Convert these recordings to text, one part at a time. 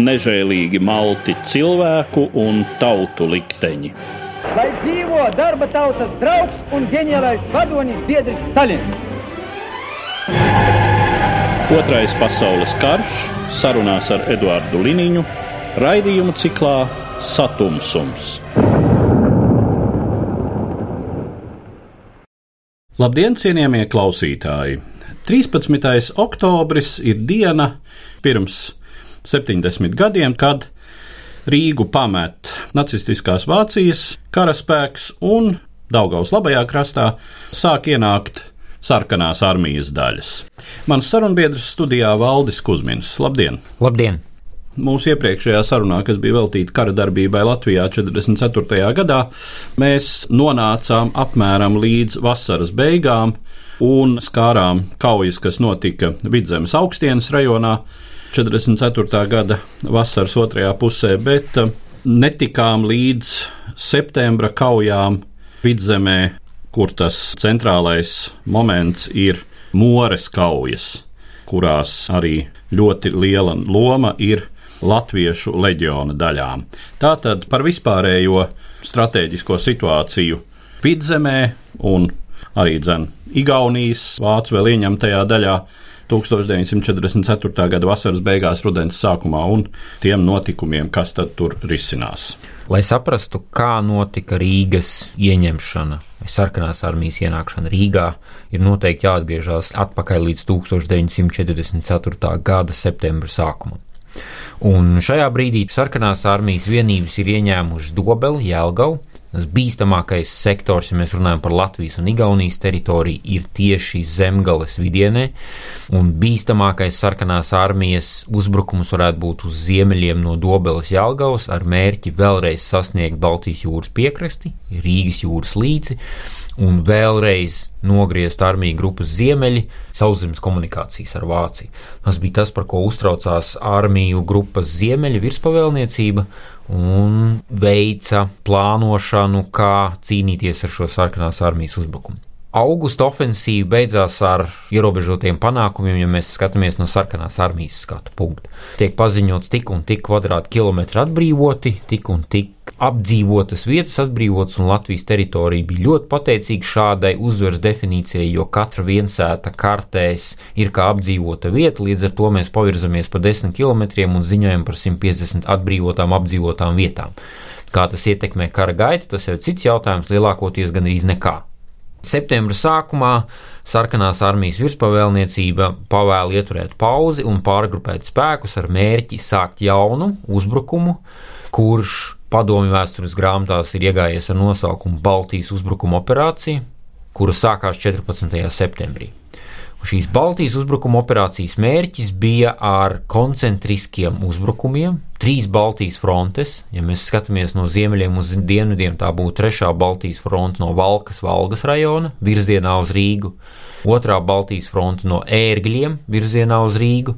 Nežēlīgi malti cilvēku un tautu likteņi. Lai dzīvo darba tautas draugs un ģeniālais vadonis biedrs Stalins! Otrais pasaules karš sarunās ar Eduardu Liniņu raidījumu ciklā Satumsums. Labdien, cienījamie klausītāji! 13. oktobris ir diena pirms 70 gadiem, kad Rīgu pamet nacistiskās Vācijas karaspēks un Daugaus labajā krastā sāk ienākt sarkanās armijas daļas. Mans sarunbiedrs studijā Valdis Kusmins. Labdien! Labdien! Mūsu iepriekšējā sarunā, kas bija veltīta kara darbībai Latvijā 44. gadā, mēs nonācām apmēram līdz vasaras beigām un skārām kaujas, kas notika Vidzemes augstienes rajonā 44. gada vasaras otrajā pusē, bet eh, netikām līdz septembra kaujām vidzemē, kur tas centrālais moments ir Mores kaujas, kurās arī ļoti liela loma ir latviešu leģiona daļām. Tātad par vispārējo stratēģisko situāciju vidzemē un arī dzen Igaunijas, Vācu vēl ieņemtajā daļā 1944. gada vasaras beigās, rudens sākumā un tiem notikumiem, kas tad tur risinās. Lai saprastu, kā notika Rīgas ieņemšana vai sarkanās armijas ienākšana Rīgā, ir noteikti jāatgriežas atpakaļ līdz 1944. gada septembra sākumam. Un šajā brīdī sarkanās armijas vienības ir ieņēmušas Dobeli, Jēlgavu, Tas bīstamākais sektors, ja mēs runājam par Latvijas un Igaunijas teritoriju, ir tieši zemgales vidienē, un bīstamākais sarkanās armijas uzbrukums varētu būt uz ziemeļiem no Dobeles Jālgavas ar mērķi vēlreiz sasniegt Baltijas jūras piekrasti, Rīgas jūras līci un vēlreiz nogriezt armiju grupas ziemeļi sauszemes komunikācijas ar Vāciju. Tas bija tas, par ko uztraucās armiju grupas ziemeļa virspavēlniecība un veica plānošanu, kā cīnīties ar šo sarkanās armijas uzbrukumu. Augusta ofensīva beidzās ar ierobežotiem panākumiem, ja mēs skatāmies no sarkanās armijas skatu punkta. Tiek paziņots tik un tik kvadrātkilometri atbrīvoti, tik un tik apdzīvotas vietas atbrīvotas, un Latvijas teritorija bija ļoti pateicīga šādai uzvaras definīcijai, jo katra viensēta kartēs ir kā apdzīvota vieta, līdz ar to mēs pavirzamies pa 10 km un ziņojam par 150 atbrīvotām apdzīvotām vietām. Kā tas ietekmē kara gaitu, tas ir cits jautājums, lielākoties gan arī nekā. Septembra sākumā sarkanās armijas virspavēlniecība pavēla ieturēt pauzi un pārgrupēt spēkus ar mērķi sākt jaunu uzbrukumu, kurš padomju vēstures grāmatās ir iegājies ar nosaukumu Baltijas uzbrukuma operācija, kura sākās 14. septembrī. Šīs Baltijas uzbrukuma operācijas mērķis bija ar koncentriskiem uzbrukumiem, trīs Baltijas frontes. Ja mēs skatāmies no ziemeļiem uz dienvidiem, tā būtu trešā Baltijas fronte no Valkas, Valgas rajona virzienā uz Rīgu, otrā Baltijas fronte no ērgļiem virzienā uz Rīgu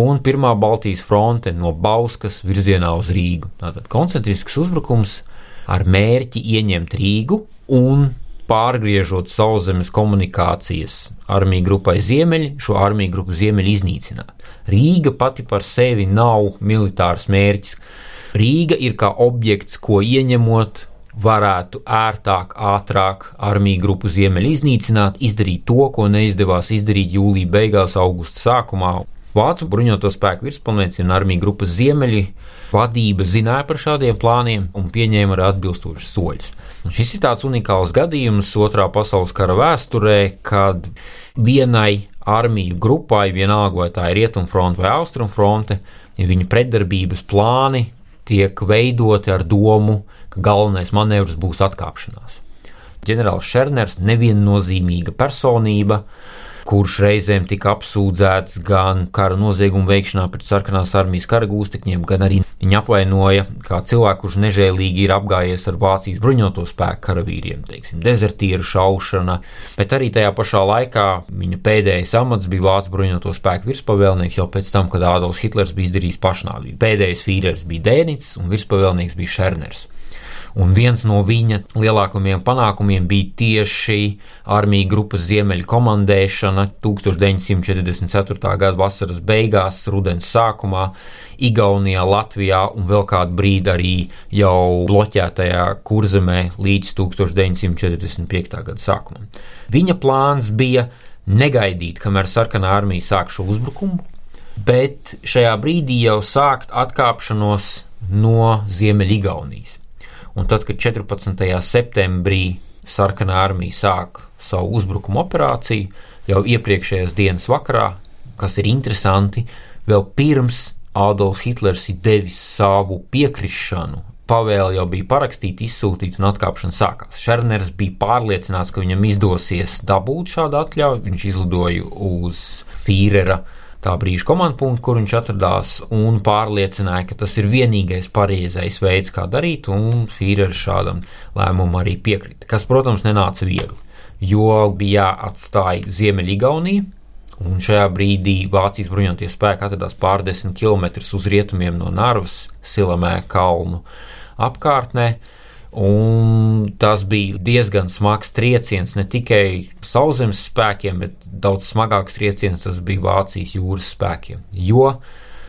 un pirmā Baltijas fronte no Bauskas virzienā uz Rīgu. Tātad koncentrisks uzbrukums ar mērķi ieņemt Rīgu un pārgriežot sauszemes komunikācijas armiju grupai Ziemeļi, šo armiju grupu Ziemeļi iznīcināt. Rīga pati par sevi nav militārs mērķis. Rīga ir kā objekts, ko ieņemot, varētu ērtāk, ātrāk armiju grupu Ziemeļi iznīcināt, izdarīt to, ko neizdevās izdarīt jūlijā beigās, augusta sākumā. Vācu bruņoto spēku virspalnieci un armiju grupas Ziemeļi vadība zināja par šādiem plāniem un pieņēma arī atbilstošus soļus. Un šis ir tāds unikāls gadījums otrā pasaules kara vēsturē, kad vienai armiju grupai, vienalga vai tā ir rietumfronte vai austrumfronte, ja viņa pretdarbības plāni tiek veidoti ar domu, ka galvenais manevrs būs atkāpšanās. Ģenerālis Šerners, neviennozīmīga personība, kurš reizēm tika apsūdzēts gan kara noziegumu veikšanā pret sarkanās armijas karagūstekņiem, gan arī viņa apvainoja kā cilvēku, kurš nežēlīgi ir apgājies ar Vācijas bruņoto spēku karavīriem, teiksim, dezertieru šaušana, bet arī tajā pašā laikā viņa pēdējais amats bija Vācijas bruņoto spēku virspavēlnieks jau pēc tam, kad Ādams Hitlers bija izdarījis pašnāvību. Pēdējais vīrietis bija Dēnits un virspavēlnieks bija Šerners. Un viens no viņa lielākajiem panākumiem bija tieši armija grupas ziemeļu komandēšana 1944. gada vasaras beigās, rudens sākumā, Igaunijā, Latvijā un vēl kādu brīdi arī jau bloķētajā kurzemē līdz 1945. gada sākumam. Viņa plāns bija negaidīt, kamēr sarkanā armija sāk šo uzbrukumu, bet šajā brīdī jau sākt atkāpšanos no Ziemeļgaunijas. Un tad, kad 14. septembrī sarkanā armija sāk savu uzbrukuma operāciju, jau iepriekšējās dienas vakarā, kas ir interesanti, vēl pirms Adolfs Hitlers ir devis savu piekrišanu. Pavēle jau bija parakstīta, izsūtīta un atkāpšana sākās. Šerners bija pārliecināts, ka viņam izdosies dabūt šādu atļauju. Viņš izlidoja uz Fīrera uh, tā brīža komandu punktu, kur viņš atradās, un pārliecināja, ka tas ir vienīgais pareizais veids, kā darīt, un Fīrers šādam lēmumam arī piekrita. Kas, protams, nenāca viegli, jo bija jāatstāj Ziemeļgaunija. Un šajā brīdī Vācijas bruņotie spēki atradās pārdesmit km uz rietumiem no Narvas, Silamē kalnu apkārtnē. Un tas bija diezgan smags trieciens ne tikai sauszemes spēkiem, bet daudz smagāks trieciens tas bija Vācijas jūras spēkiem. Jo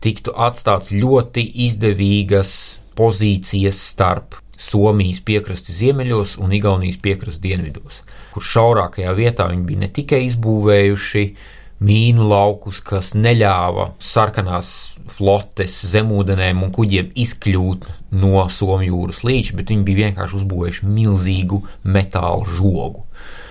tiktu atstāts ļoti izdevīgas pozīcijas starp Somijas piekrasti ziemeļos un Igaunijas piekrasti dienvidos, kur šaurākajā vietā viņi bija ne tikai izbūvējuši mīnu laukus, kas neļāva sarkanās flotes zemūdenēm un kuģiem izkļūt no Somijas jūras līča, bet viņi bija vienkārši uzbūvējuši milzīgu metāla žogu.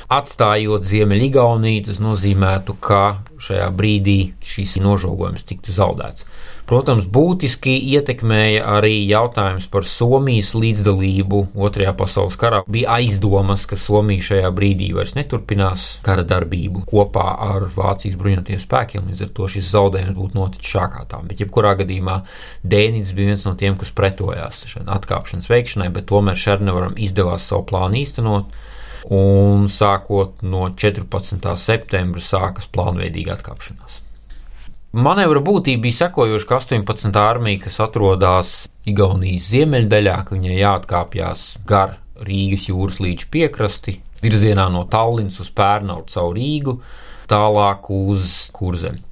Atstājot Ziemeļgauniju, tas nozīmētu, ka šajā brīdī šis nožogojums tiktu zaudēts. Protams, būtiski ietekmēja arī jautājums par Somijas līdzdalību Otrajā pasaules karā. Bija aizdomas, ka Somija šajā brīdī vairs neturpinās kara darbību kopā ar Vācijas bruņotajiem spēkiem, līdz ar to šis zaudējums būtu noticis šākā tā. Bet, jebkurā gadījumā, Dēnis bija viens no tiem, kas pretojās šai atkāpšanas veikšanai, bet tomēr Šernevaram izdevās savu plānu īstenot. Un sākot no 14. septembra sākas plānveidīga atkāpšanās. Manevra būtība bija sekojoša, ka 18. armija, kas atrodas Igaunijas ziemeļdaļā, ka viņai jāatkāpjas gar Rīgas jūras līča piekrasti, virzienā no Tallinas uz Pērnau caur Rīgu, tālāk uz Kurzemi.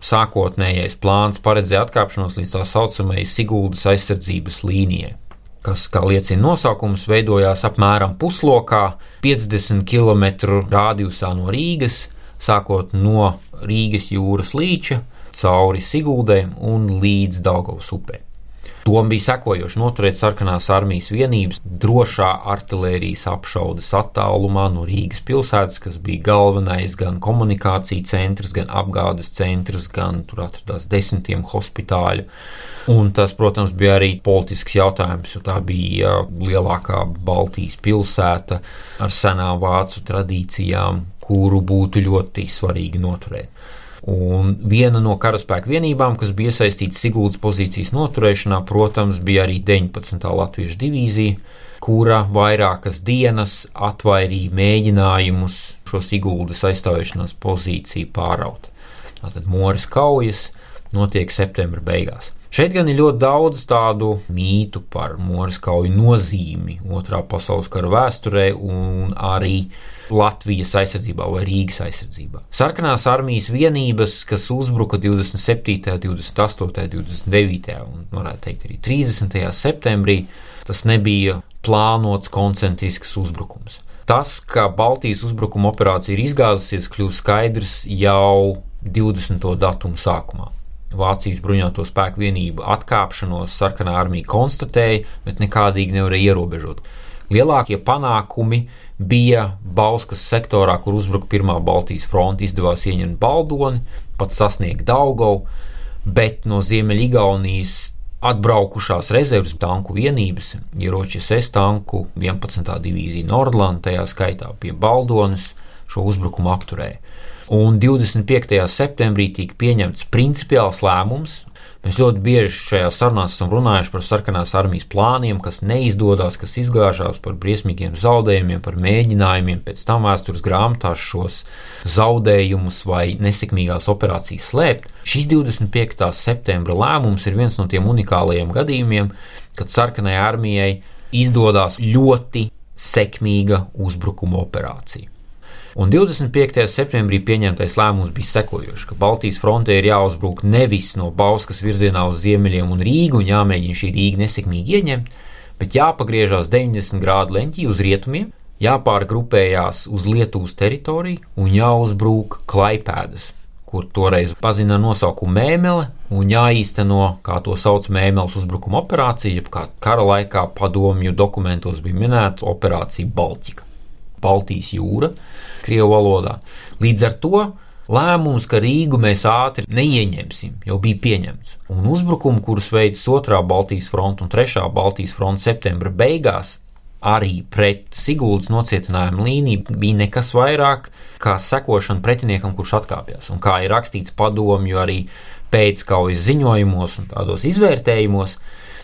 Sākotnējais plāns paredzēja atkāpšanos līdz tā saucamajai Siguldas aizsardzības līnijai, kas, kā liecina nosaukums, veidojās apmēram puslokā, 50 km radiusā no Rīgas, sākot no Rīgas jūras līča cauri Siguldē un līdz Daugavas upē. Doma bija sekojoša noturēt sarkanās armijas vienības drošā artērijas apšaudes attālumā no Rīgas pilsētas, kas bija galvenais gan komunikāciju centrs, gan apgādes centrs, gan tur atradās desmitiem hospitāļu. Un tas, protams, bija arī politisks jautājums, jo tā bija lielākā Baltijas pilsēta ar senām vācu tradīcijām, kuru būtu ļoti svarīgi noturēt. Un viena no karaspēka vienībām, kas bija iesaistīta Sigūdas pozīcijas noturēšanā, protams, bija arī 19. Latviešu divīzija, kura vairākas dienas atvairīja mēģinājumus šo Sigūdas aizstāvēšanās pozīciju pāraut. Tātad Moras kaujas notiek septembra beigās. Šeit gan ir ļoti daudz tādu mītu par Moras kauju nozīmi Otrā pasaules kara vēsturē un arī Latvijas aizsardzībā vai Rīgas aizsardzībā. Sarkanās armijas vienības, kas uzbruka 27., 28., 29. un, varētu teikt, arī 30. septembrī, tas nebija plānots koncentrisks uzbrukums. Tas, ka Baltijas uzbrukuma operācija ir izgāzusies, kļūst skaidrs jau 20. datumu sākumā. Vācijas bruņoto spēku vienību atkāpšanos sarkanā armija konstatēja, bet nekādīgi nevarēja ierobežot. Lielākie panākumi bija Bauskas sektorā, kur uzbruka pirmā Baltijas fronte, izdevās ieņemt Baldoni, pat sasniegt Daugovu, bet no Ziemeļgaunijas atbraukušās rezerves tanku vienības, ieroči SS tanku 11. divīzija Nordlanda, tajā skaitā pie Baldonas, šo uzbrukumu apturēja. Un 25. septembrī tika pieņemts principiāls lēmums. Mēs ļoti bieži šajā sarunā esam runājuši par sarkanās armijas plāniem, kas neizdodas, kas izgāžās par briesmīgiem zaudējumiem, par mēģinājumiem pēc tam vēstures grāmatās šos zaudējumus vai nesekmīgās operācijas slēpt. Šis 25. septembra lēmums ir viens no tiem unikālajiem gadījumiem, kad sarkanai armijai izdodas ļoti sekmīga uzbrukuma operācija. Un 25. septembrī pieņemtais lēmums bija sekojošs, ka Baltijas frontē ir jāuzbruk nevis no Bauskas virzienā uz ziemeļiem un Rīgu un jāmēģina šī Rīga nesekmīgi ieņemt, bet jāpagriežās 90 grādu leņķī uz rietumiem, jāpārgrupējās uz Lietuvas teritoriju un jāuzbruk Klaipēdas, kur toreiz pazina nosaukumu mēmele, un jāīsteno, kā to sauc, mēmeles uzbrukuma operācija, jeb kā kara laikā padomju dokumentos bija minēta operācija Baltika. Baltijas jūra, Krievu valodā. Līdz ar to lēmums, ka Rīgu mēs ātri neieņemsim, jau bija pieņemts. Un uzbrukumu, kurus veids otrā Baltijas fronte un trešā Baltijas fronte septembra beigās, arī pret Siguldas nocietinājumu līniju bija nekas vairāk kā sekošana pretiniekam, kurš atkāpjas. Un kā ir rakstīts padomju arī pēckaujas ziņojumos un tādos izvērtējumos,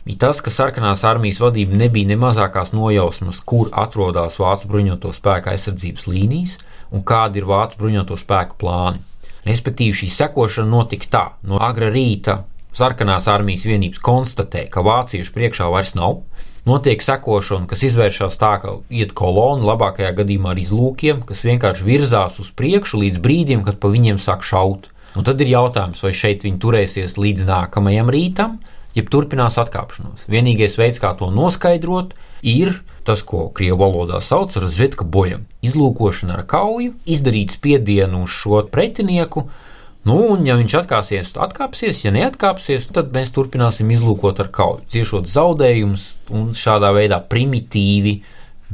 bija tas, ka sarkanās armijas vadība nebija ne mazākās nojausmas, kur atrodas Vācu bruņoto spēku aizsardzības līnijas un kādi ir Vācu bruņoto spēku plāni. Respektīvi, šī sekošana notika tā: no agra rīta sarkanās armijas vienības konstatē, ka vāciešu priekšā vairs nav. Notiek sekošana, kas izvēršas tā, ka iet kolona, labākajā gadījumā ar izlūkiem, kas vienkārši virzās uz priekšu līdz brīdim, kad pa viņiem sāk šaut. Un tad ir jautājums, vai šeit viņi turēsies līdz nākamajam rītam, jeb turpinās atkāpšanos. Vienīgais veids, kā to noskaidrot, ir tas, ko krievu valodā sauc par zvetka bojam. Izlūkošana ar kauju, izdarīt spiedienu uz šo pretinieku. Nu, un, ja viņš atkāpsies, tad atkāpsies, ja neatkāpsies, tad mēs turpināsim izlūkot ar kauju, ciešot zaudējumus un šādā veidā primitīvi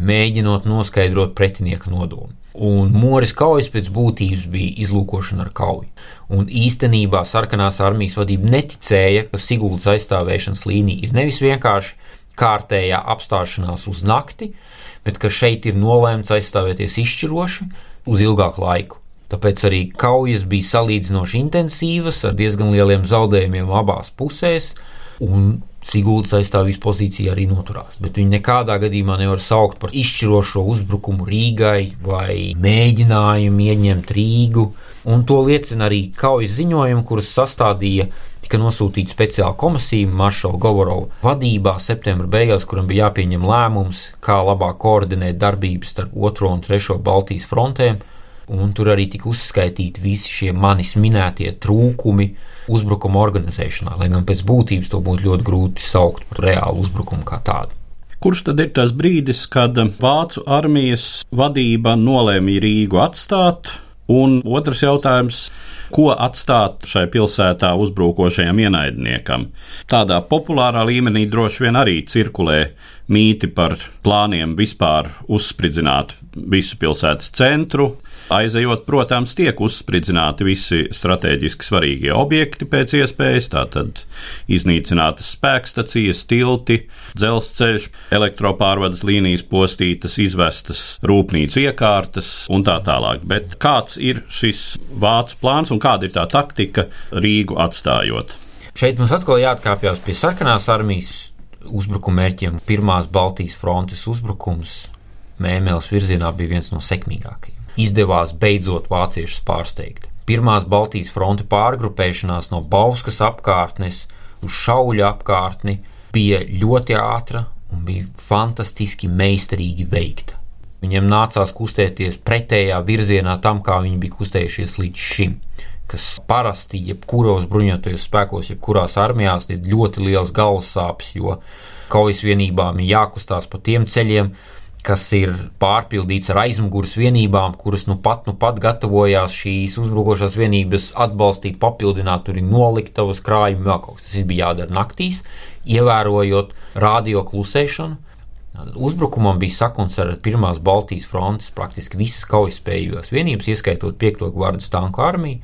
mēģinot noskaidrot pretinieka nodomu. Un Moris kaujas pēc būtības bija izlūkošana ar kauju. Un īstenībā sarkanās armijas vadība neticēja, ka Siguldas aizstāvēšanas līnija ir nevis vienkārši kārtējā apstāšanās uz nakti, bet ka šeit ir nolēmts aizstāvēties izšķiroši uz ilgāku laiku. Tāpēc arī kaujas bija salīdzinoši intensīvas, ar diezgan lieliem zaudējumiem abās pusēs, un Sigūdas aizstāvības pozīcija arī noturās. Bet viņi nekādā gadījumā nevar saukt par izšķirošo uzbrukumu Rīgai vai mēģinājumu ieņemt Rīgu. Un to liecina arī kaujas ziņojumi, kurus sastādīja tika nosūtīta speciāla komisija Maršala Govorova vadībā septembra beigās, kuram bija jāpieņem lēmums, kā labāk koordinēt darbības starp 2 un 3 Baltijas frontēm un tur arī tika uzskaitīti visi šie manis minētie trūkumi uzbrukuma organizēšanā, lai gan pēc būtības to būtu ļoti grūti saukt par reālu uzbrukumu kā tādu. Kurš tad ir tas brīdis, kad Vācu armijas vadība nolēma Rīgu atstāt? Un otrs jautājums, ko atstāt šai pilsētā uzbrukošajam ienaidniekam? Tādā populārā līmenī droši vien arī cirkulē mīti par plāniem vispār uzspridzināt visu pilsētas centru, Aizejot, protams, tiek uzspridzināti visi strateģiski svarīgie objekti pēc iespējas, tātad iznīcinātas spēkstacijas, tilti, dzelzceļš, elektropārvades līnijas postītas, izvestas rūpnīcu iekārtas un tā tālāk. Bet kāds ir šis vācu plāns un kāda ir tā taktika Rīgu atstājot? Šeit mums atkal jāatkāpjas pie sarkanās armijas uzbrukuma mērķiem. Pirmās Baltijas frontes uzbrukums Mēnesis virzienā bija viens no sekmīgākajiem izdevās beidzot vāciešus pārsteigt. Pirmās Baltijas fronte pārgrupēšanās no Bauskas apkārtnes uz šauļu apkārtni bija ļoti ātra un bija fantastiski meistarīgi veikta. Viņiem nācās kustēties pretējā virzienā tam, kā viņi bija kustējušies līdz šim, kas parasti jebkuros bruņotajos spēkos, jebkurās armijās ir ļoti liels galvas sāpes, jo kaujas vienībām ir jākustās pa tiem ceļiem, kas ir pārpildīts ar aizmugures vienībām, kuras nu pat, nu pat gatavojās šīs uzbrukošās vienības atbalstīt, papildināt, tur ir noliktavas krājumi, vēl kaut kas. Tas bija jādara naktīs, ievērojot radio klusēšanu. Uzbrukumam bija sakoncerēta pirmās Baltijas frontes, praktiski visas kaujaspējīgās vienības, ieskaitot 5. gvardas tanku armiju.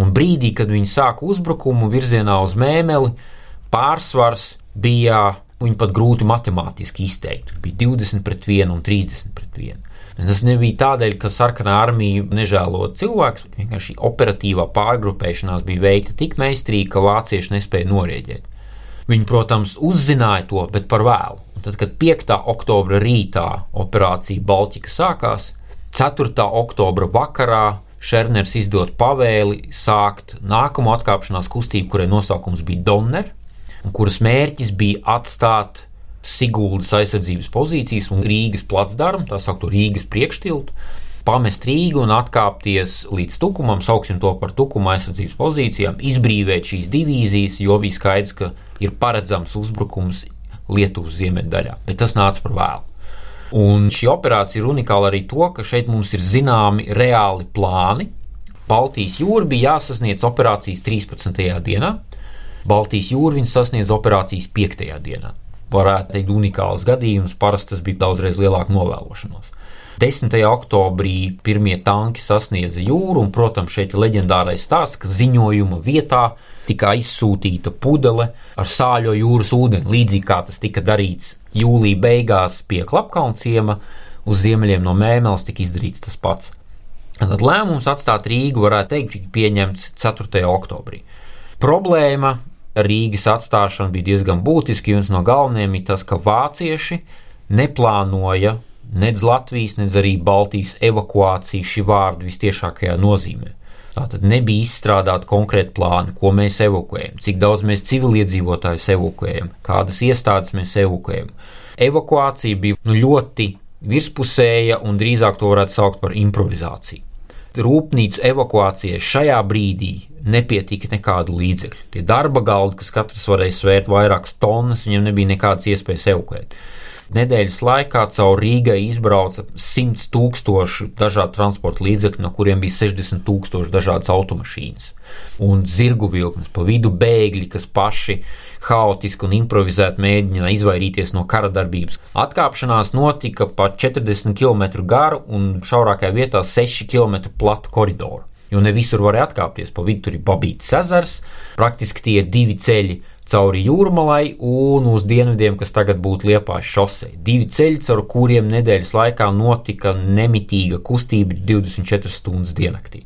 Un brīdī, kad viņi sāka uzbrukumu virzienā uz mēmeli, pārsvars bija Viņu pat grūti matemātiski izteikt. Bija 20 pret 1 un 30 pret 1. Tas nebija tādēļ, ka sarkanā armija nežēlo cilvēkus, vienkārši operatīvā pārgrupēšanās bija veikta tik meistarīgi, ka vācieši nespēja norēģēt. Viņi, protams, uzzināja to, bet par vēlu. Un tad, kad 5. oktobra rītā operācija Baltika sākās, 4. oktobra vakarā Šerners izdod pavēli sākt nākamo atkāpšanās kustību, kurai nosaukums bija Donner, kuras mērķis bija atstāt Siguldas aizsardzības pozīcijas un Rīgas placdarmu, tā saucamo Rīgas priekštiltu, pamest Rīgu un atkāpties līdz tukumam, sauksim to par tukuma aizsardzības pozīcijām, izbrīvēt šīs divīzijas, jo bija skaidrs, ka ir paredzams uzbrukums Lietuvas ziemeļdaļā, bet tas nāca par vēlu. Un šī operācija ir unikāla arī to, ka šeit mums ir zināmi reāli plāni. Baltijas jūra bija jāsasniedz operācijas 13. dienā, Baltijas jūra viņa sasniedz operācijas 5. dienā. Varētu teikt, unikāls gadījums, parasti tas bija daudzreiz lielāka novēlošanos. 10. oktobrī pirmie tanki sasniedza jūru, un, protams, šeit ir leģendārais stāsts, ka ziņojuma vietā tika izsūtīta pudele ar sāļo jūras ūdeni, līdzīgi kā tas tika darīts jūlija beigās pie Klapkalna ciema, uz ziemeļiem no Mēneles tika izdarīts tas pats. Tad lēmums atstāt Rīgu, varētu teikt, tika pieņemts 4. oktobrī. Problēma Rīgas atstāšanu bija diezgan būtiski, viens no galvenajiem ir tas, ka vācieši neplānoja nedz Latvijas, nedz arī Baltijas evakuāciju šī vārda vistiešākajā nozīmē. Tātad nebija izstrādāti konkrēti plāni, ko mēs evakuējam, cik daudz mēs civiliedzīvotājus evakuējam, kādas iestādes mēs evakuējam. Evakuācija bija nu, ļoti virspusēja un drīzāk to varētu saukt par improvizāciju. Rūpnīcu evakuācijai šajā brīdī nepietika nekādu līdzekļu. Tie darba galdi, kas katrs varēja svērt vairākas tonnas, viņiem nebija nekādas iespējas evakuēt. Nedēļas laikā caur Rīgai izbrauca 100 tūkstoši dažādu transporta līdzekļu, no kuriem bija 60 tūkstoši dažādas automašīnas. Un zirgu vilknes, pa vidu bēgļi, kas paši haotiski un improvizēti mēģina izvairīties no kara darbības. Atkāpšanās notika pa 40 km garu un šaurākajā vietā 6 km platu koridoru. Jo ne visur varēja atkāpties, pa vidu tur ir Babītas ezers, praktiski tie ir divi ceļi cauri jūrmalai un uz dienvidiem, kas tagad būtu Liepājas šosei. Divi ceļi, caur kuriem nedēļas laikā notika nemitīga kustība 24 stundas diennaktī.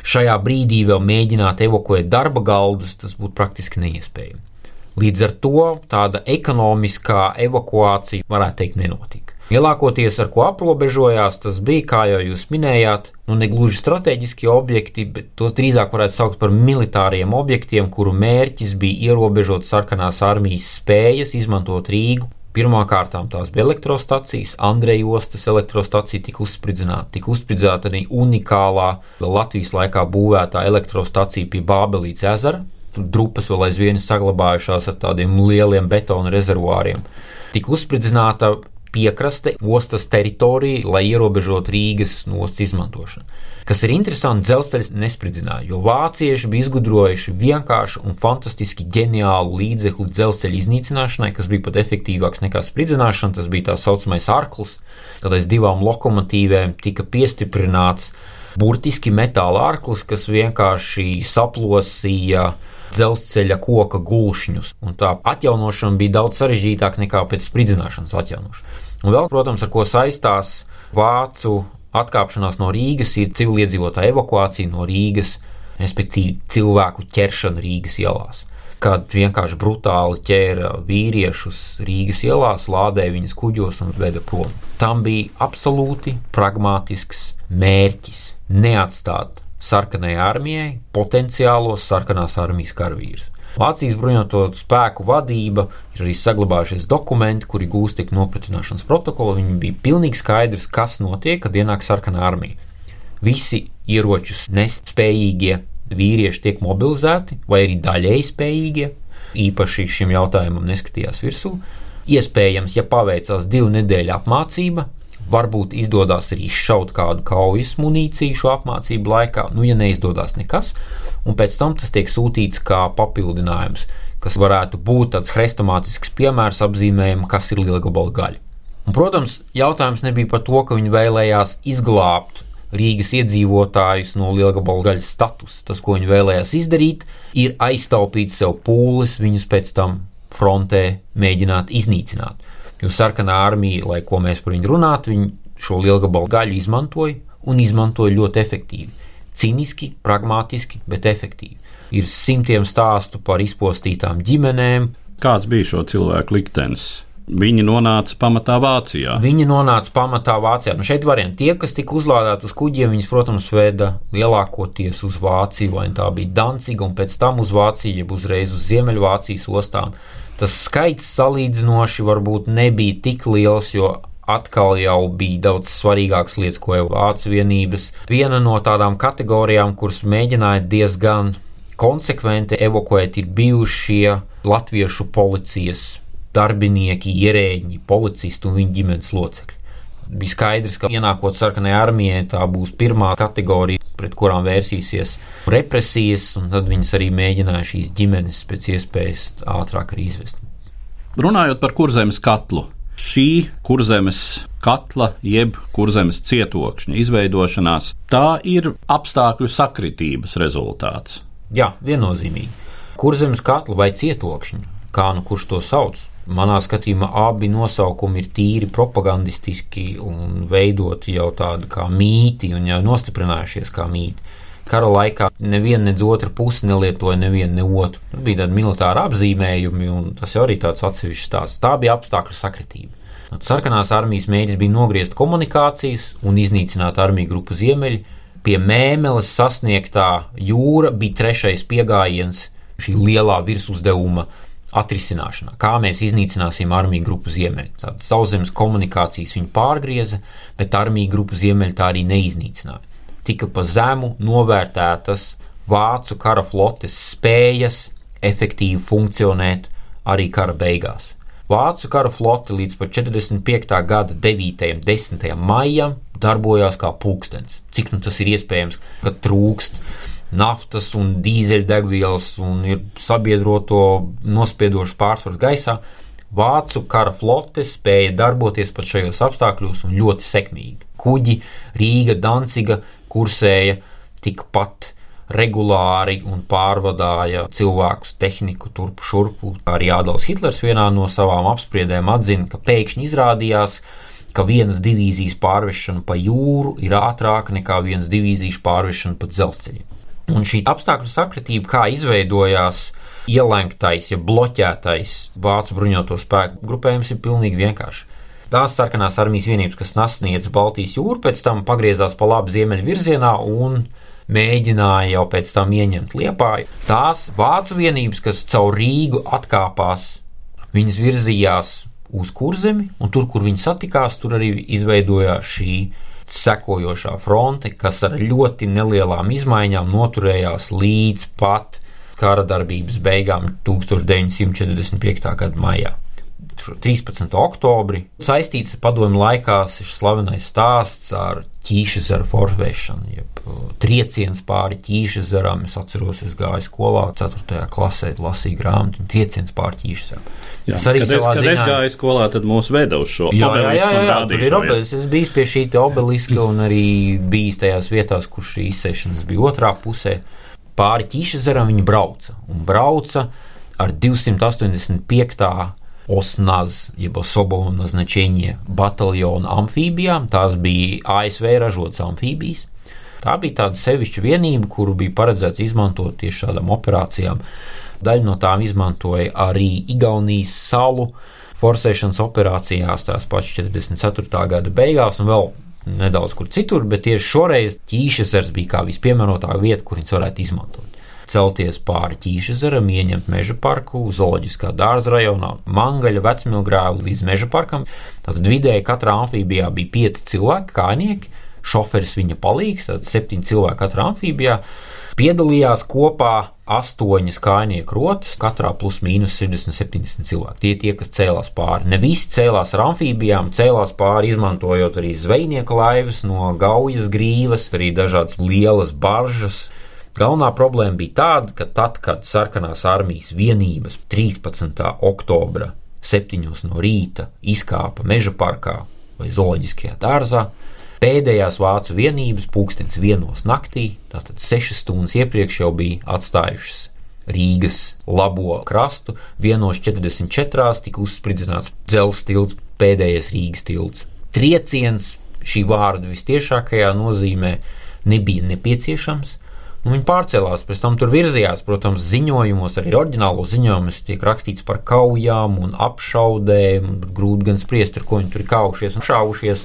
Šajā brīdī vēl mēģināt evakuēt darba galdus, tas būtu praktiski neiespējami. Līdz ar to tāda ekonomiskā evakuācija varētu teikt nenotika. Lielākoties ar ko aprobežojās, tas bija, kā jau jūs minējāt, nu ne gluži strateģiski objekti, bet tos drīzāk varētu saukt par militāriem objektiem, kuru mērķis bija ierobežot sarkanās armijas spējas izmantot Rīgu. Pirmkārt, tās bija elektrostacijas, Andreja ostas elektrostacija tika uzspridzināta, tika uzspridzināta arī unikālā Latvijas laikā būvētā elektrostacija pie Bābelītes ezera. Tur drupas vēl aizvien saglabājušās ar tādiem lieliem betona rezervuāriem. Tika uzspridzināta piekraste, ostas teritorija, lai ierobežotu Rīgas ostas izmantošanu. Kas ir interesanti, dzelzceļš nespridzināja, jo vācieši bija izgudrojuši vienkāršu un fantastiski ģeniālu līdzekli dzelzceļa iznīcināšanai, kas bija pat efektīvāks nekā spridzināšana. Tas bija tā saucamais arklis, kad aiz divām lokomotīvēm tika piestiprināts burtiski metāla arklis, kas vienkārši saplosīja dzelzceļa koka gulšņus. Tā atjaunošana bija daudz sarežģītāka nekā pēc spridzināšanas atjaunošana. Un vēl, protams, ar ko saistās vācu atkāpšanās no Rīgas, ir civiliedzīvotāja evakuācija no Rīgas, respektīvi cilvēku ķeršana Rīgas ielās. Kad vienkārši brutāli ķēra vīriešus Rīgas ielās, lādēja viņus kuģos un veda prom. Tam bija absolūti pragmatisks mērķis neatstāt sarkanai armijai potenciālos sarkanās armijas karavīrus. Vācijas bruņoto spēku vadība ir arī saglabājušies dokumenti, kuri gūst tik nopratināšanas protokolu. Viņiem bija pilnīgi skaidrs, kas notiek, kad ienāk sarkanā armija. Visi ieročus nest spējīgie vīrieši tiek mobilizēti, vai arī daļēji spējīgie. Īpaši šim jautājumam neskatījās virsū. Iespējams, ja paveicās divu nedēļu apmācība, Varbūt izdodas arī izšaut kādu kaujas munīciju šo apmācību laikā, nu, ja neizdodas nekas, un pēc tam tas tiek sūtīts kā papildinājums, kas varētu būt tāds hrestomātisks piemērs apzīmējumam, kas ir liela gabala gaļa. Un, protams, jautājums nebija par to, ka viņi vēlējās izglābt Rīgas iedzīvotājus no lielgabalu gaļas statusa. Tas, ko viņi vēlējās izdarīt, ir aiztaupīt sev pūles, viņus pēc tam frontē mēģināt iznīcināt. Jo sarkanā armija, lai ko mēs par viņu runātu, viņi šo lielgabalu gaļu izmantoja un izmantoja ļoti efektīvi. Ciniski, pragmatiski, bet efektīvi. Ir simtiem stāstu par izpostītām ģimenēm. Kāds bija šo cilvēku liktenis? Viņi nonāca pamatā Vācijā. Viņi nonāca pamatā Vācijā. Nu, šeit varianti. Tie, kas tika uzlādēti uz kuģiem, viņas, protams, veda lielākoties uz Vāciju, vai tā bija Danciga, un pēc tam uz Vāciju, jeb uzreiz uz Ziemeļvācijas ostām. Tas skaits salīdzinoši varbūt nebija tik liels, jo atkal jau bija daudz svarīgākas lietas, ko jau vācu vienības. Viena no tādām kategorijām, kuras mēģināja diezgan konsekventi evakuēt, ir bijušie latviešu policijas darbinieki, ierēģi, policisti un viņu ģimenes locekļi. Bija skaidrs, ka ienākot sarkanajai armijai, tā būs pirmā kategorija, pret kurām vērsīsies represijas, un tad viņas arī mēģināja šīs ģimenes pēc iespējas ātrāk arī izvest. Runājot par kurzemes katlu, šī kurzemes katla, jeb kurzemes cietokšņa izveidošanās, tā ir apstākļu sakritības rezultāts. Jā, viennozīmīgi. Kurzemes katla vai cietokšņa, kā nu kurš to sauc, Manā skatījumā abi nosaukumi ir tīri propagandistiski un veidoti jau tādi kā mīti un jau nostiprinājušies kā mīti. Kara laikā neviena nedz otra puse nelietoja nevienu ne otru. Tur bija tādi militāri apzīmējumi, un tas jau arī tāds atsevišķs stāsts. Tā bija apstākļu sakritība. Sarkanās armijas mēģis bija nogriezt komunikācijas un iznīcināt armiju grupu ziemeļi. Pie mēmeles sasniegtā jūra bija trešais pieejams šī lielā virsuzdevuma atrisināšanā, kā mēs iznīcināsim armiju grupu ziemeļu. Tādas sauszemes komunikācijas viņi pārgrieza, bet armiju grupu ziemeļu tā arī neiznīcināja. Tika pa zemu novērtētas vācu kara flotes spējas efektīvi funkcionēt arī kara beigās. Vācu kara flote līdz pat 45. gada 9. un 10. maijam darbojās kā pulkstenis. Cik nu tas ir iespējams, ka trūkst naftas un dīzeļdegvielas un ir sabiedroto nospiedošs pārsvars gaisā. Vācu kara flote spēja darboties pat šajos apstākļos un ļoti sekmīgi. Kuģi Rīga, Danciga kursēja tikpat regulāri un pārvadāja cilvēkus, tehniku turpu šurpu. Arī Ādams Hitlers vienā no savām apspriedēm atzina, ka pēkšņi izrādījās, ka vienas divīzijas pārvešana pa jūru ir ātrāka nekā vienas divīzijas pārvešana pa dzelzceļiem. Un šī apstākļu sakritība, kā izveidojās ielenktais, ja bloķētais vācu bruņoto spēku grupējums, ir pilnīgi vienkārši. Tās sarkanās armijas vienības, kas sasniedz Baltijas jūru, pēc tam pagriezās pa labi ziemeļu virzienā un mēģināja jau pēc tam ieņemt liepāju. Tās vācu vienības, kas caur Rīgu atkāpās, viņas virzījās uz kurzemi, un tur, kur viņi satikās, tur arī izveidojās šī sekojošā fronte, kas ar ļoti nelielām izmaiņām noturējās līdz pat kara darbības beigām 1945. gada maijā. 13. oktobri saistīts ar padomu laikā šis slavenais stāsts ar ķīšezaru forvēšanu, jeb uh, trieciens pāri ķīšezaram. Es atceros, es gāju skolā 4. klasē, lasīju grāmatu, un trieciens pāri ķīšezaram. Jā, es arī kad es, kad ziņā... es gāju skolā, tad mūs veda uz šo jā, jā, jā, jā, tur ir obelisks. Es biju pie šī obeliska un arī bijis tajās vietās, kur šī izsēšanas bija otrā pusē. Pāri ķīšezaram viņi brauca un brauca ar 285. Osnaz, jeb особого назначения bataljona amfībijām. Tās bija ASV ražotas amfībijas. Tā bija tāda sevišķa vienība, kuru bija paredzēts izmantot tieši šādām operācijām. Daļu no tām izmantoja arī Igaunijas salu forsēšanas operācijās, tās pašas 44. gada beigās, un vēl nedaudz kur citur, bet tieši šoreiz ķīšesers bija kā vispiemērotākā vieta, kur viņas varētu izmantot celties pāri ķīšezeram, ieņemt meža parku, zooloģiskā dārza rajonā, mangaļa vecmilgrāvu līdz meža parkam. Tātad vidēji katrā amfībijā bija pieci cilvēki, kājnieki, šoferis viņa palīgs, tad septiņi cilvēki katrā amfībijā. Piedalījās kopā astoņas kājnieku rotas, katrā plus mīnus 60-70 cilvēki. Tie tie, kas cēlās pāri. Ne visi cēlās ar amfībijām, cēlās pāri, izmantojot arī zvejnieka laivas no gaujas grīvas, arī dažādas lielas baržas Galvenā problēma bija tāda, ka tad, kad sarkanās armijas vienības 13. oktobra 7. no rīta izkāpa meža parkā vai zooloģiskajā dārzā, pēdējās vācu vienības pulkstenis vienos naktī, tātad sešas stundas iepriekš jau bija atstājušas Rīgas labo krastu, vienos 44. tika uzspridzināts dzelzceļa tilts, pēdējais Rīgas tilts. Trieciens šī vārda vistiešākajā nozīmē nebija nepieciešams. Un viņi pārcēlās, pēc tam tur virzījās, protams, ziņojumos, arī oriģinālo ziņojumos tiek rakstīts par kaujām un apšaudēm. Grūti gan spriest, ar ko viņi tur ir kaušies un šāvušies.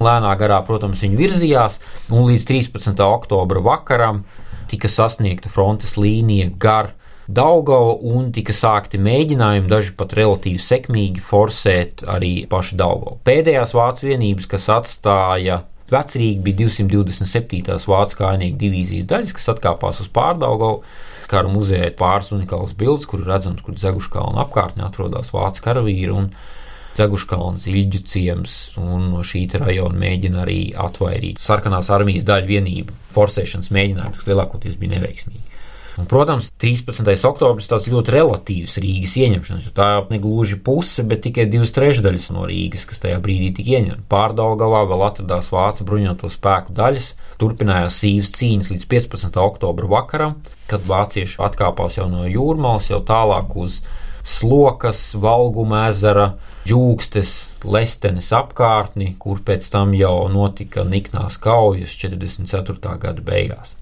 Lēnā garā, protams, viņi virzījās, un līdz 13. oktobra vakaram tika sasniegta frontes līnija gar Daugava un tika sākti mēģinājumi, daži pat relatīvi sekmīgi, forsēt arī pašu Daugavu. Pēdējās vācu vienības, kas atstāja Vecrīgi bija 227. vācu kājnieku divīzijas daļas, kas atkāpās uz pārdaugavu. Kara muzejā ir pāris unikāls bildes, kur redzams, kur Zeguškalna apkārtnē atrodas vācu karavīri un Zeguškalns, Ilģu ciems, no šī rajona mēģina arī atvairīt sarkanās armijas daļu vienību forsēšanas mēģinājumus, kas lielākoties bija neveiksmīgi. Un, protams, 13. oktobris tas ļoti relatīvs Rīgas ieņemšanas, jo tā ne gluži puse, bet tikai divas trešdaļas no Rīgas, kas tajā brīdī tika ieņemta. Pārdaugavā vēl atradās vācu bruņoto spēku daļas, turpinājās sīvas cīņas līdz 15. oktobra vakaram, kad vācieši atkāpās jau no jūrmālas, jau tālāk uz slokas, valguma ezera, jūgstes, lestenes apkārtni, kur pēc tam jau notika niknās kaujas 44. gada beigās.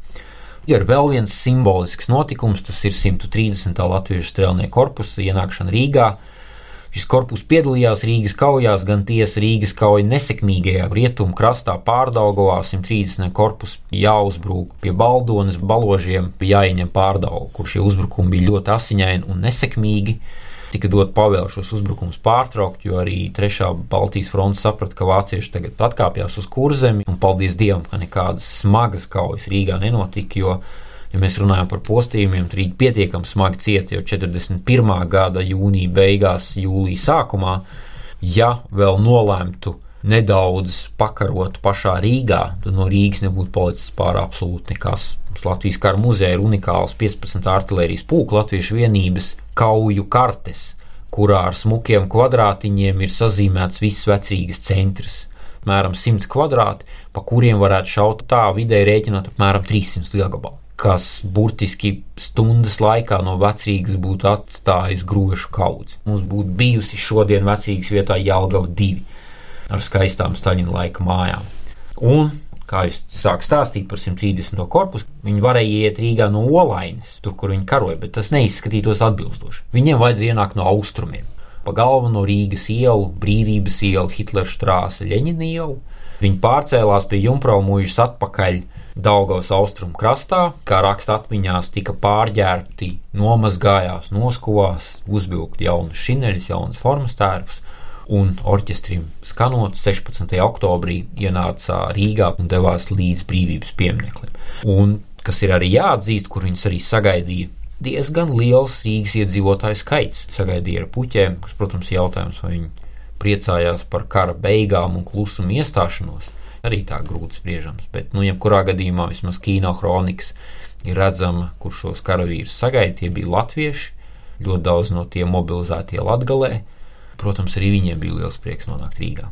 Ir vēl viens simbolisks notikums, tas ir 130. latviešu strēlnieku korpusa ienākšana Rīgā. Šis korpus piedalījās Rīgas kaujās, gan tiesa Rīgas kauja nesekmīgajā rietumu krastā pārdaugovā 130. korpus jāuzbrūk pie baldonas baložiem, jāieņem pārdaugu, kur šie uzbrukumi bija ļoti asiņaini un nesekmīgi tika dot pavēle šos uzbrukumus pārtraukt, jo arī trešā Baltijas fronte saprata, ka vācieši tagad atkāpjas uz kurzemi, un paldies Dievam, ka nekādas smagas kaujas Rīgā nenotika, jo, ja mēs runājam par postījumiem, tad Rīga pietiekami smagi cieta jau 41. gada jūnija beigās, jūlija sākumā, ja vēl nolēmtu nedaudz pakarot pašā Rīgā, tad no Rīgas nebūtu palicis pārāk absolūti nekas. Latvijas kara muzejā ir unikāls 15 artērijas pūku latviešu vienības kauju kartes, kurā ar smukiem kvadrātiņiem ir sazīmēts viss vecrīgas centrs. Apmēram 100 kvadrāti, pa kuriem varētu šaut tā vidēji rēķinot apmēram 300 lielgabalu, kas burtiski stundas laikā no vecrīgas būtu atstājis grošu kaudzi. Mums būtu bijusi šodien vecrīgas vietā Jālgava 2 ar skaistām Staļina laika mājām. Un kā jūs sākat stāstīt par 130. korpusu, viņi varēja iet Rīgā no Olainas, tur, kur viņi karoja, bet tas neizskatītos atbilstoši. Viņiem vajadzēja ienākt no austrumiem. Pa galveno Rīgas ielu, Brīvības ielu, Hitlera strāse, Ļeņina ielu. Viņi pārcēlās pie Junkraumūžas atpakaļ Daugavas austrumu krastā, kā raksta atmiņās, tika pārģērbti, nomazgājās, noskuvās, uzvilkt jaunas šineļas, jaunas formas tērpus un orķestrim skanot 16. oktobrī ienāca Rīgā un devās līdz brīvības piemineklim. Un, kas ir arī jāatzīst, kur viņus arī sagaidīja diezgan liels Rīgas iedzīvotāju skaits. Sagaidīja ar puķēm, kas, protams, ir jautājums, vai viņi priecājās par kara beigām un klusumu iestāšanos. Arī tā grūti spriežams, bet, nu, jebkurā gadījumā vismaz kino kronikas ir redzama, kur šos karavīrus sagaidīja. Tie bija latvieši, ļoti daudz no tiem mobilizētie Latgalē, Protams, arī viņiem bija liels prieks nonākt Rīgā.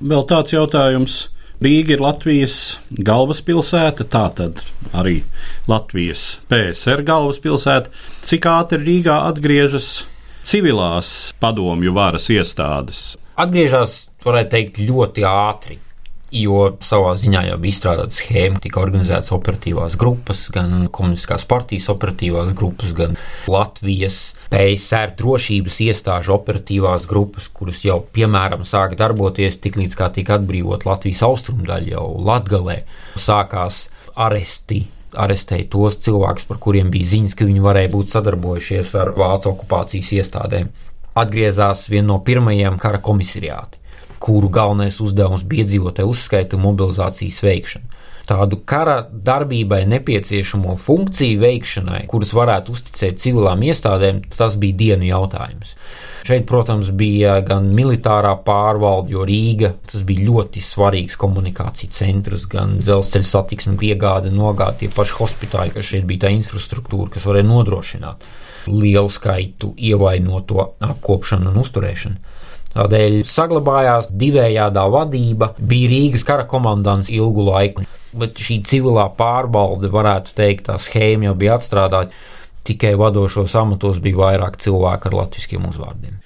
Vēl tāds jautājums. Rīga ir Latvijas galvaspilsēta, tā tad arī Latvijas PSR galvaspilsēta. Cik ātri Rīgā atgriežas civilās padomju varas iestādes? Atgriežas, varētu teikt, ļoti ātri jo savā ziņā jau bija izstrādāta schēma, tika organizētas operatīvās grupas, gan komunistiskās partijas operatīvās grupas, gan Latvijas PSR drošības iestāžu operatīvās grupas, kuras jau, piemēram, sāka darboties tiklīdz kā tika atbrīvot Latvijas austrumdaļa jau Latgalē. Sākās aresti arestēja tos cilvēkus, par kuriem bija ziņas, ka viņi varēja būt sadarbojušies ar vācu okupācijas iestādēm. Atgriezās viena no pirmajiem kara komisariāti kuru galvenais uzdevums bija iedzīvotāju uzskaita un mobilizācijas veikšana. Tādu kara darbībai nepieciešamo funkciju veikšanai, kuras varētu uzticēt civilām iestādēm, tas bija dienu jautājums. Šeit, protams, bija gan militārā pārvalde, jo Rīga bija ļoti svarīgs komunikāciju centrs, gan dzelzceļa satiksme, piegāde, nogāde, tie paši hospitāļi, kas šeit bija tā infrastruktūra, kas varēja nodrošināt lielu skaitu ievainoto apkopšanu un uzturēšanu. Tādēļ saglabājās divējādā vadība, bija Rīgas kara komandants ilgu laiku. Bet šī civilā pārbaude, varētu teikt, tā schēma jau bija atstrādāta. Tikai vadošos amatos bija vairāk cilvēku ar latviešu uzvārdiem.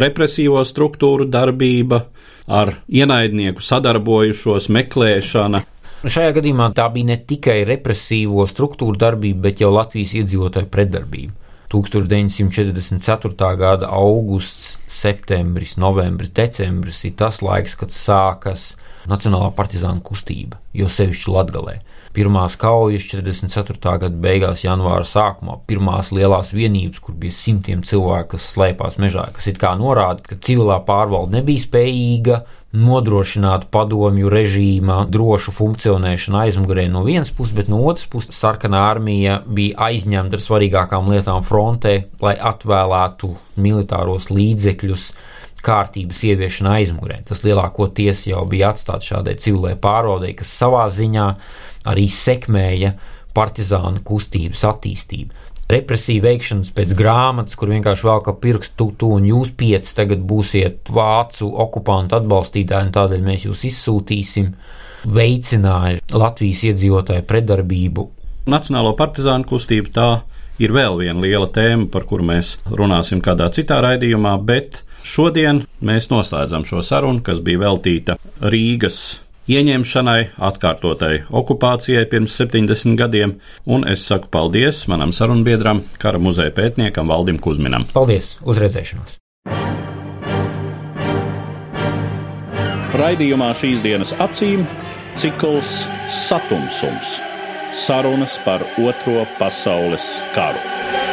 Represīvo struktūru darbība ar ienaidnieku sadarbojušos meklēšana. Šajā gadījumā tā bija ne tikai represīvo struktūru darbība, bet jau Latvijas iedzīvotāju pretdarbība. 1944. gada augusts, septembris, novembris, decembris ir tas laiks, kad sākas Nacionālā partizāna kustība, jo sevišķi Latgalē. Pirmās kaujas 44. gada beigās, janvāra sākumā, pirmās lielās vienības, kur bija simtiem cilvēku, kas slēpās mežā, kas it kā norāda, ka civilā pārvalde nebija spējīga nodrošināt padomju režīma drošu funkcionēšanu aizmugurē no vienas puses, bet no otras puses sarkanā armija bija aizņemta ar svarīgākām lietām frontē, lai atvēlētu militāros līdzekļus kārtības ieviešana aizmugurē. Tas lielākoties jau bija atstāts šādai civilai pārvaldei, kas savā ziņā arī sekmēja partizānu kustības attīstību. Represija veikšanas pēc grāmatas, kur vienkārši vēl kā pirkstu tu un jūs pieci tagad būsiet vācu okupantu atbalstītāji, un tādēļ mēs jūs izsūtīsim, veicināja Latvijas iedzīvotāju predarbību. Nacionālo partizānu kustība tā ir vēl viena liela tēma, par kuru mēs runāsim kādā citā raidījumā, bet Šodien mēs noslēdzam šo sarunu, kas bija veltīta Rīgas ieņemšanai, atkārtotai okupācijai pirms 70 gadiem, un es saku paldies manam sarunbiedram, kara muzeja pētniekam Valdim Kusminam. Paldies, uzredzēšanos! Raidījumā šīs dienas acīm cikls Satumsums - sarunas par Otro pasaules karu.